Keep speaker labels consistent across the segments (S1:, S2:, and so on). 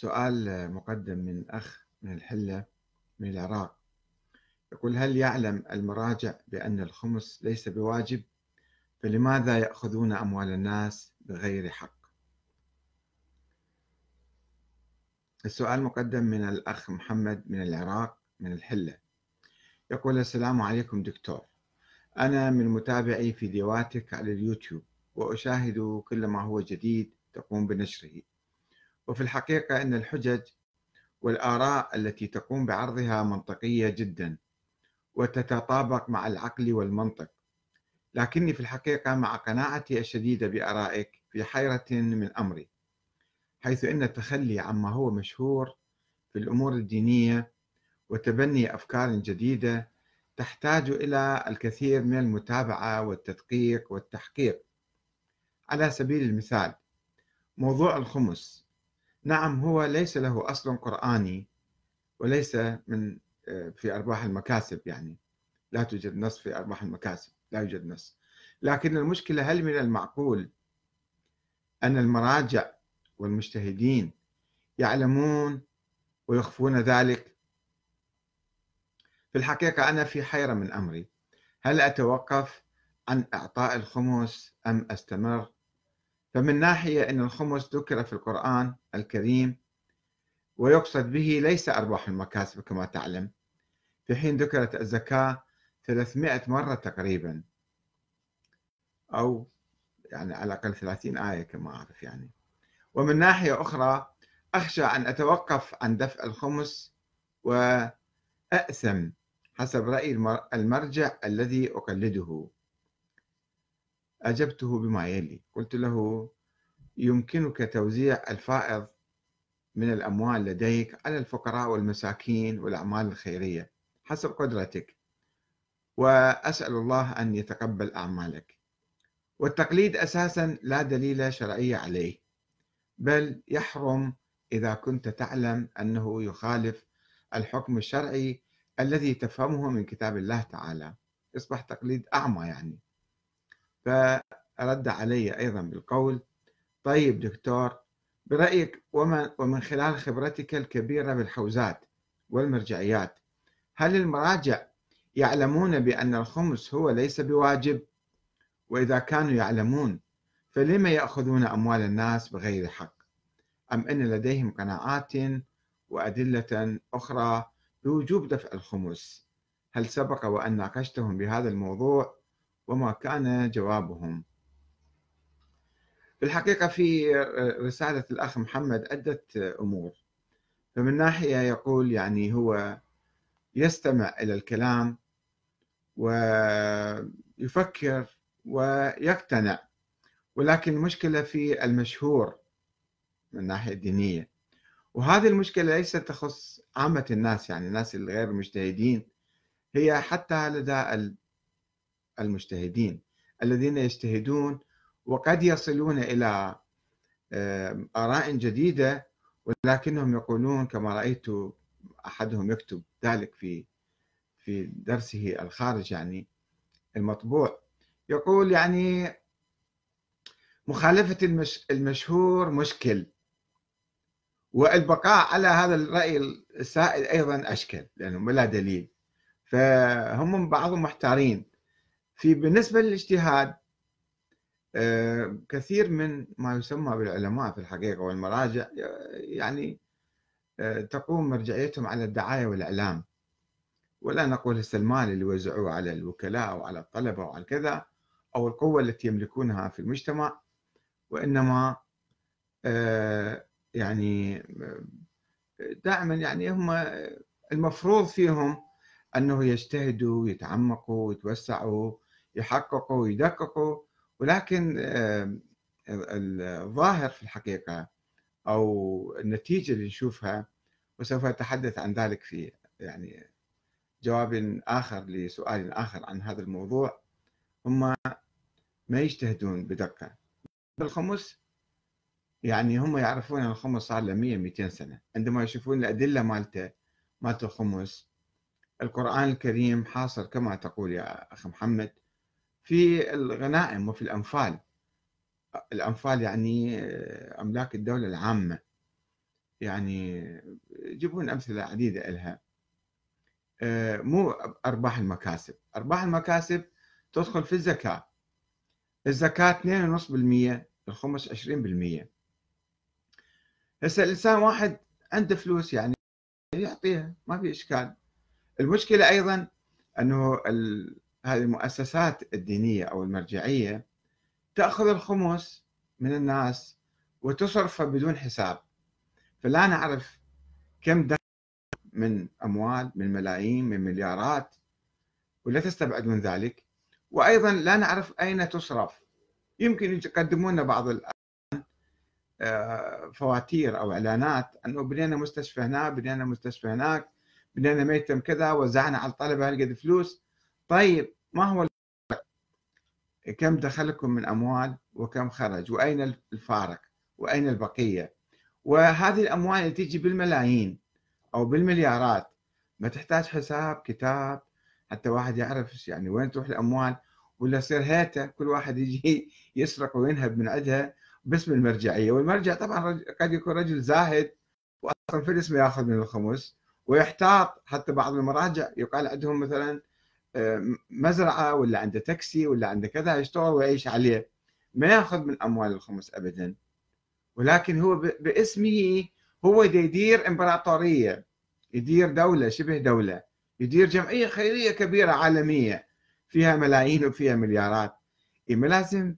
S1: سؤال مقدم من أخ من الحلة من العراق. يقول هل يعلم المراجع بأن الخمس ليس بواجب؟ فلماذا يأخذون أموال الناس بغير حق؟ السؤال مقدم من الأخ محمد من العراق من الحلة. يقول السلام عليكم دكتور. أنا من متابعي فيديوهاتك على اليوتيوب وأشاهد كل ما هو جديد تقوم بنشره. وفي الحقيقة أن الحجج والآراء التي تقوم بعرضها منطقية جدا وتتطابق مع العقل والمنطق. لكني في الحقيقة مع قناعتي الشديدة بآرائك في حيرة من أمري حيث أن التخلي عما هو مشهور في الأمور الدينية وتبني أفكار جديدة تحتاج إلى الكثير من المتابعة والتدقيق والتحقيق. على سبيل المثال موضوع الخمس نعم هو ليس له أصل قرآني وليس من آه، في أرباح المكاسب يعني. لا توجد نص في أرباح المكاسب لا يوجد نص. لكن المشكلة هل من المعقول أن المراجع والمجتهدين يعلمون ويخفون ذلك؟ في الحقيقة أنا في حيرة من أمري. هل أتوقف عن إعطاء الخمس أم أستمر؟ فمن ناحية أن الخمس ذكر في القرآن الكريم ويقصد به ليس أرباح المكاسب كما تعلم. في حين ذكرت الزكاة 300 مرة تقريبا. أو يعني على الأقل 30 آية كما أعرف يعني. ومن ناحية أخرى أخشى أن أتوقف عن دفع الخمس وأأثم حسب رأي المرجع الذي أقلده. أجبته بما يلي. قلت له يمكنك توزيع الفائض من الأموال لديك على الفقراء والمساكين والأعمال الخيرية حسب قدرتك وأسأل الله أن يتقبل أعمالك. والتقليد أساسا لا دليل شرعي عليه بل يحرم إذا كنت تعلم أنه يخالف الحكم الشرعي الذي تفهمه من كتاب الله تعالى. يصبح تقليد أعمى يعني. فرد علي أيضا بالقول. طيب دكتور برأيك ومن, خلال خبرتك الكبيرة بالحوزات والمرجعيات هل المراجع يعلمون بأن الخمس هو ليس بواجب؟ وإذا كانوا يعلمون فلما يأخذون أموال الناس بغير حق؟ أم أن لديهم قناعات وأدلة أخرى بوجوب دفع الخمس؟ هل سبق وأن ناقشتهم بهذا الموضوع؟ وما كان جوابهم. في الحقيقة في رسالة الأخ محمد عدة أمور. فمن ناحية يقول يعني هو يستمع إلى الكلام ويفكر ويقتنع ولكن المشكلة في المشهور من الناحية الدينية وهذه المشكلة ليست تخص عامة الناس يعني الناس الغير مجتهدين هي حتى لدى المجتهدين الذين يجتهدون وقد يصلون إلى آراء جديدة ولكنهم يقولون كما رأيت أحدهم يكتب ذلك في في درسه الخارج يعني المطبوع. يقول يعني مخالفة المشهور مشكل والبقاء على هذا الرأي السائد أيضا أشكل لأنه لا دليل. فهم بعضهم محتارين. في بالنسبة للاجتهاد آه، كثير من ما يسمى بالعلماء في الحقيقة والمراجع يعني آه، تقوم مرجعيتهم على الدعاية والإعلام. ولا نقول هسه المال اللي وزعوه على الوكلاء أو على الطلبة أو على كذا أو القوة التي يملكونها في المجتمع. وإنما آه، يعني دائما يعني هم المفروض فيهم أنه يجتهدوا ويتعمقوا ويتوسعوا يحققوا ويدققوا. ولكن الظاهر في الحقيقة أو النتيجة اللي نشوفها وسوف أتحدث عن ذلك في يعني جواب آخر لسؤال آخر عن هذا الموضوع. هم ما يجتهدون بدقة. بالخمس يعني هم يعرفون أن الخمس صار له 100 200 سنة. عندما يشوفون الأدلة مالته مالته الخمس القرآن الكريم حاصر كما تقول يا أخ محمد. في الغنائم وفي الأنفال. الأنفال يعني أملاك الدولة العامة. يعني يجيبون أمثلة عديدة لها آه، مو أرباح المكاسب. أرباح المكاسب تدخل في الزكاة. الزكاة 2.5% الخمس 20% هسه الإنسان واحد عنده فلوس يعني يعطيها ما في إشكال. المشكلة أيضا أنه هذه المؤسسات الدينية أو المرجعية تأخذ الخمس من الناس وتصرفه بدون حساب. فلا نعرف كم دخل من أموال من ملايين من مليارات ولا تستبعد من ذلك. وأيضا لا نعرف أين تصرف. يمكن يقدمون بعض آه، فواتير أو إعلانات أنه بنينا مستشفى هنا بنينا مستشفى هناك بنينا ميتم كذا وزعنا على الطلبة هالقد فلوس. طيب ما هو كم دخلكم من أموال وكم خرج؟ وأين الفارق؟ وأين البقية؟ وهذه الأموال اللي تيجي بالملايين أو بالمليارات ما تحتاج حساب كتاب حتى واحد يعرف يعني وين تروح الأموال؟ ولا يصير هيته كل واحد يجي يسرق وينهب من عندها باسم المرجعية والمرجع طبعا قد يكون رجل زاهد وأصلا في الاسم يأخذ من الخمس ويحتاط. حتى بعض المراجع يقال عندهم مثلا مزرعة ولا عنده تاكسي ولا عنده كذا يشتغل ويعيش عليه. ما ياخذ من أموال الخمس ابدا. ولكن هو باسمه هو يدير إمبراطورية يدير دولة شبه دولة يدير جمعية خيرية كبيرة عالمية فيها ملايين وفيها مليارات. ما لازم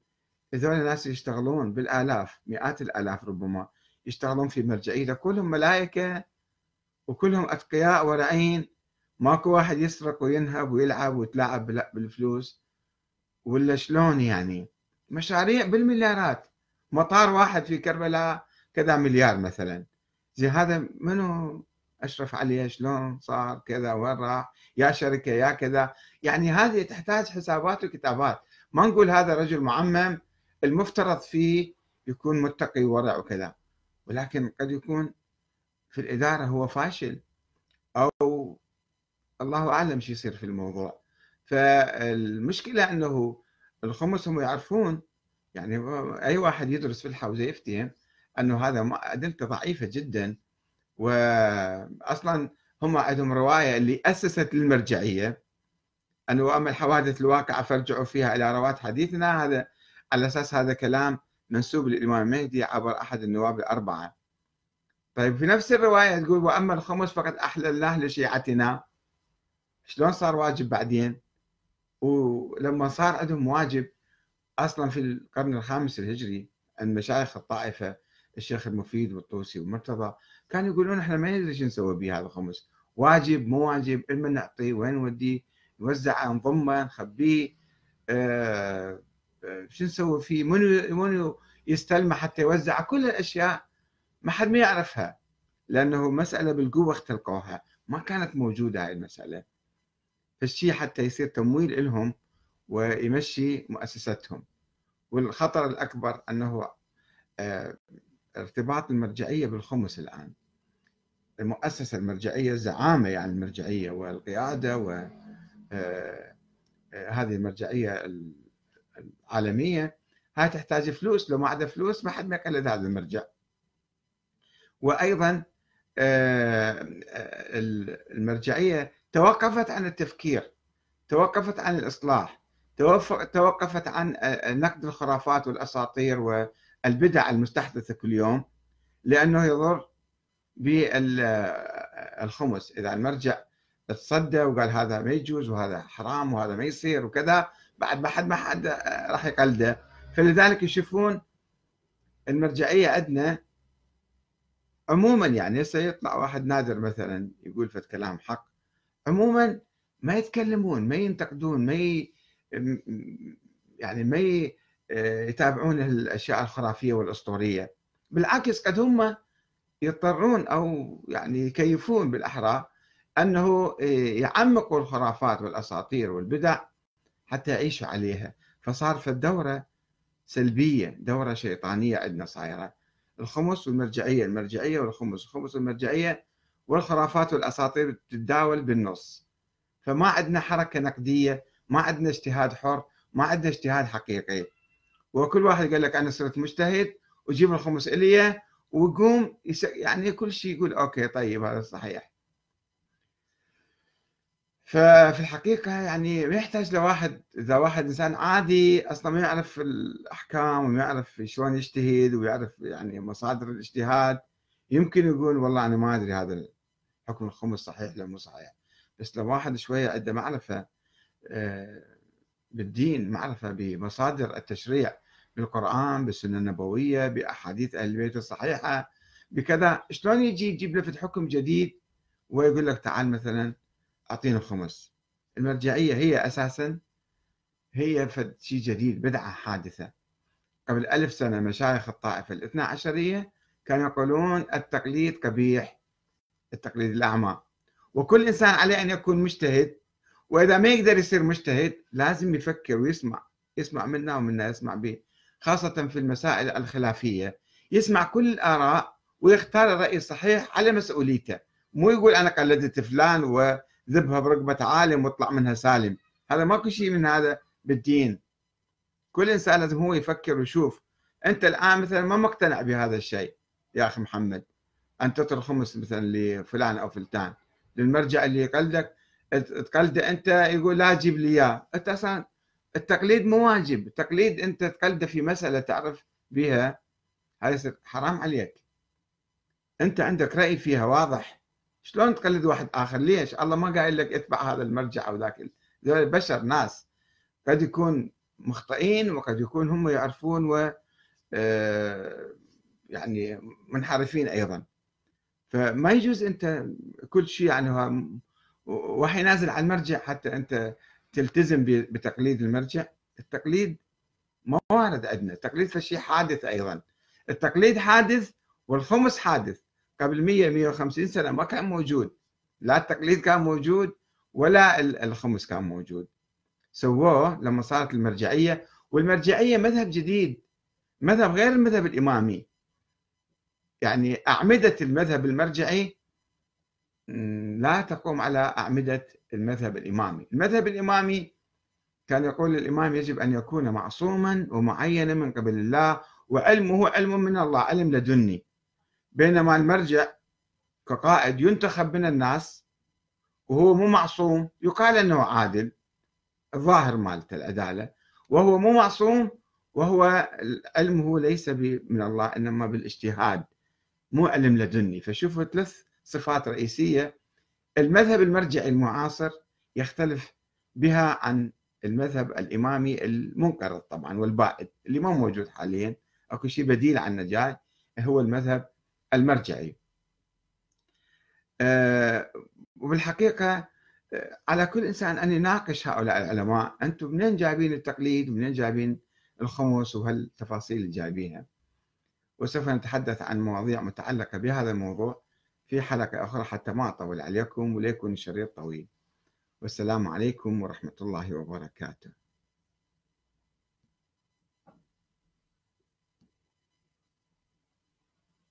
S1: هذول الناس يشتغلون بالآلاف مئات الآلاف ربما يشتغلون في مرجعية كلهم ملائكة وكلهم أتقياء ورعين. ماكو واحد يسرق وينهب ويلعب ويتلاعب بالفلوس. ولا شلون يعني؟ مشاريع بالمليارات. مطار واحد في كربلاء كذا مليار مثلا. زي هذا منو؟ أشرف عليه شلون صار؟ كذا وين راح؟ يا شركة يا كذا. يعني هذه تحتاج حسابات وكتابات. ما نقول هذا رجل معمم. المفترض فيه يكون متقي ورع وكذا. ولكن قد يكون في الإدارة هو فاشل. أو الله أعلم شو يصير في الموضوع فالمشكلة إنه الخمس هم يعرفون يعني أي واحد يدرس في الحوزة يفتهم إنه هذا أدلته ضعيفة جدا واصلا هم عندهم رواية اللي أسست المرجعيه إنه أما الحوادث الواقعة فارجعوا فيها إلى رواه حديثنا هذا على أساس هذا كلام منسوب للإمام المهدي عبر أحد النواب الأربعة. طيب في نفس الرواية تقول وأما الخمس فقد أحللناه لشيعتنا شلون صار واجب بعدين؟ ولما صار عندهم واجب أصلا في القرن الخامس الهجري عند مشايخ الطائفة الشيخ المفيد والطوسي والمرتضى كانوا يقولون إحنا ما ندري شو نسوي به هذا الخمس. واجب مو واجب لمن نعطيه وين نوديه؟ نوزعه نضمه نخبيه. آه، شو نسوي فيه؟ منو منو يستلمه حتى يوزعه؟ كل الأشياء ما حد ما يعرفها لأنه مسألة بالقوة اختلقوها. ما كانت موجودة هاي المسألة. فالشيء حتى يصير تمويل لهم ويمشي مؤسستهم والخطر الأكبر أنه آه، ارتباط المرجعية بالخمس الآن. المؤسسة المرجعية الزعامة يعني المرجعية والقيادة وهذه آه، آه، المرجعية العالمية هاي تحتاج فلوس. لو ما عندها فلوس ما حد ما يقلد هذا المرجع. وأيضا المرجعية توقفت عن التفكير توقفت عن الإصلاح توقفت عن نقد الخرافات والأساطير والبدع المستحدثة كل يوم لأنه يضر بالخمس إذا المرجع تصدى وقال هذا ما يجوز وهذا حرام وهذا ما يصير وكذا بعد ما حد ما حد راح يقلده. فلذلك يشوفون المرجعية عندنا عموما يعني. هسه يطلع واحد نادر مثلا يقول فت كلام حق عموما ما يتكلمون ما ينتقدون ما ي... يعني ما ي... آه، يتابعون الأشياء الخرافية والأسطورية. بالعكس قد هم يضطرون أو يعني يكيفون بالأحرى أنه آه، يعمقوا الخرافات والأساطير والبدع حتى يعيشوا عليها. فصار في الدورة سلبية دورة شيطانية عندنا صايرة. الخمس والمرجعية المرجعية والخمس الخمس والمرجعية والخرافات والأساطير تتداول بالنص. فما عندنا حركة نقدية ما عندنا اجتهاد حر ما عندنا اجتهاد حقيقي. وكل واحد قال لك أنا صرت مجتهد وجيب الخمس الي ويقوم يعني كل شيء يقول أوكي طيب هذا صحيح. ففي الحقيقة يعني ما يحتاج لواحد إذا واحد إنسان عادي أصلا ما يعرف الأحكام وما يعرف شلون يجتهد ويعرف يعني مصادر الاجتهاد يمكن يقول والله أنا ما أدري هذا حكم الخمس صحيح ولا مو صحيح بس لو واحد شوية عنده معرفة آه، بالدين معرفة بمصادر التشريع بالقرآن بالسنة النبوية بأحاديث أهل البيت الصحيحة بكذا شلون يجي يجيب لفت حكم جديد ويقول لك تعال مثلا أعطينا خمس المرجعية هي أساسا هي شيء جديد بدعة حادثة. قبل ألف سنة مشايخ الطائفة الاثنى عشرية كانوا يقولون التقليد قبيح التقليد الأعمى. وكل إنسان عليه أن يكون مجتهد وإذا ما يقدر يصير مجتهد لازم يفكر ويسمع يسمع منا ومنا يسمع به خاصة في المسائل الخلافية. يسمع كل الآراء ويختار الرأي الصحيح على مسؤوليته. مو يقول أنا قلدت فلان وذبها برقبة عالم واطلع منها سالم. هذا ماكو شيء من هذا بالدين. كل إنسان لازم هو يفكر ويشوف. أنت الآن مثلا ما مقتنع بهذا الشيء. يا أخي محمد. أن تعطي خمس مثلا لفلان أو فلتان. للمرجع اللي يقلدك تقلده أنت يقول لا تجيب لي إياه. أنت أصلا التقليد مو واجب. التقليد أنت تقلده في مسألة تعرف بها هذا حرام عليك. أنت عندك رأي فيها واضح. شلون تقلد واحد آخر؟ ليش؟ الله ما قايل لك اتبع هذا المرجع أو ذاك. ذول بشر ناس. قد يكون مخطئين وقد يكون هم يعرفون و آه، يعني منحرفين أيضا. فما يجوز أنت كل شيء يعني وحي نازل على المرجع حتى أنت تلتزم بتقليد المرجع. التقليد ما وارد عندنا. التقليد فشي حادث أيضا. التقليد حادث والخمس حادث. قبل 100 150 سنة ما كان موجود. لا التقليد كان موجود ولا الخمس كان موجود. سووه لما صارت المرجعية. والمرجعية مذهب جديد. مذهب غير المذهب الإمامي. يعني أعمدة المذهب المرجعي لا تقوم على أعمدة المذهب الإمامي. المذهب الإمامي كان يقول الإمام يجب أن يكون معصوما ومعينا من قبل الله وعلمه علم من الله علم لدني. بينما المرجع كقائد ينتخب من الناس وهو مو معصوم يقال أنه عادل الظاهر مالته العدالة. وهو مو معصوم وهو علمه ليس من الله إنما بالإجتهاد. مو علم لدني. فشوفوا ثلاث صفات رئيسية. المذهب المرجعي المعاصر يختلف بها عن المذهب الإمامي المنقرض طبعا والبائد اللي ما موجود حاليا. أكو شيء بديل عن جاي هو المذهب المرجعي. أه وبالحقيقة آه، على كل إنسان أن يناقش هؤلاء العلماء. أنتم منين جايبين التقليد؟ ومنين جايبين الخمس؟ وهالتفاصيل اللي جايبينها؟ وسوف نتحدث عن مواضيع متعلقة بهذا الموضوع في حلقة أخرى حتى ما أطول عليكم وليكن الشريط طويل. والسلام عليكم ورحمة الله وبركاته.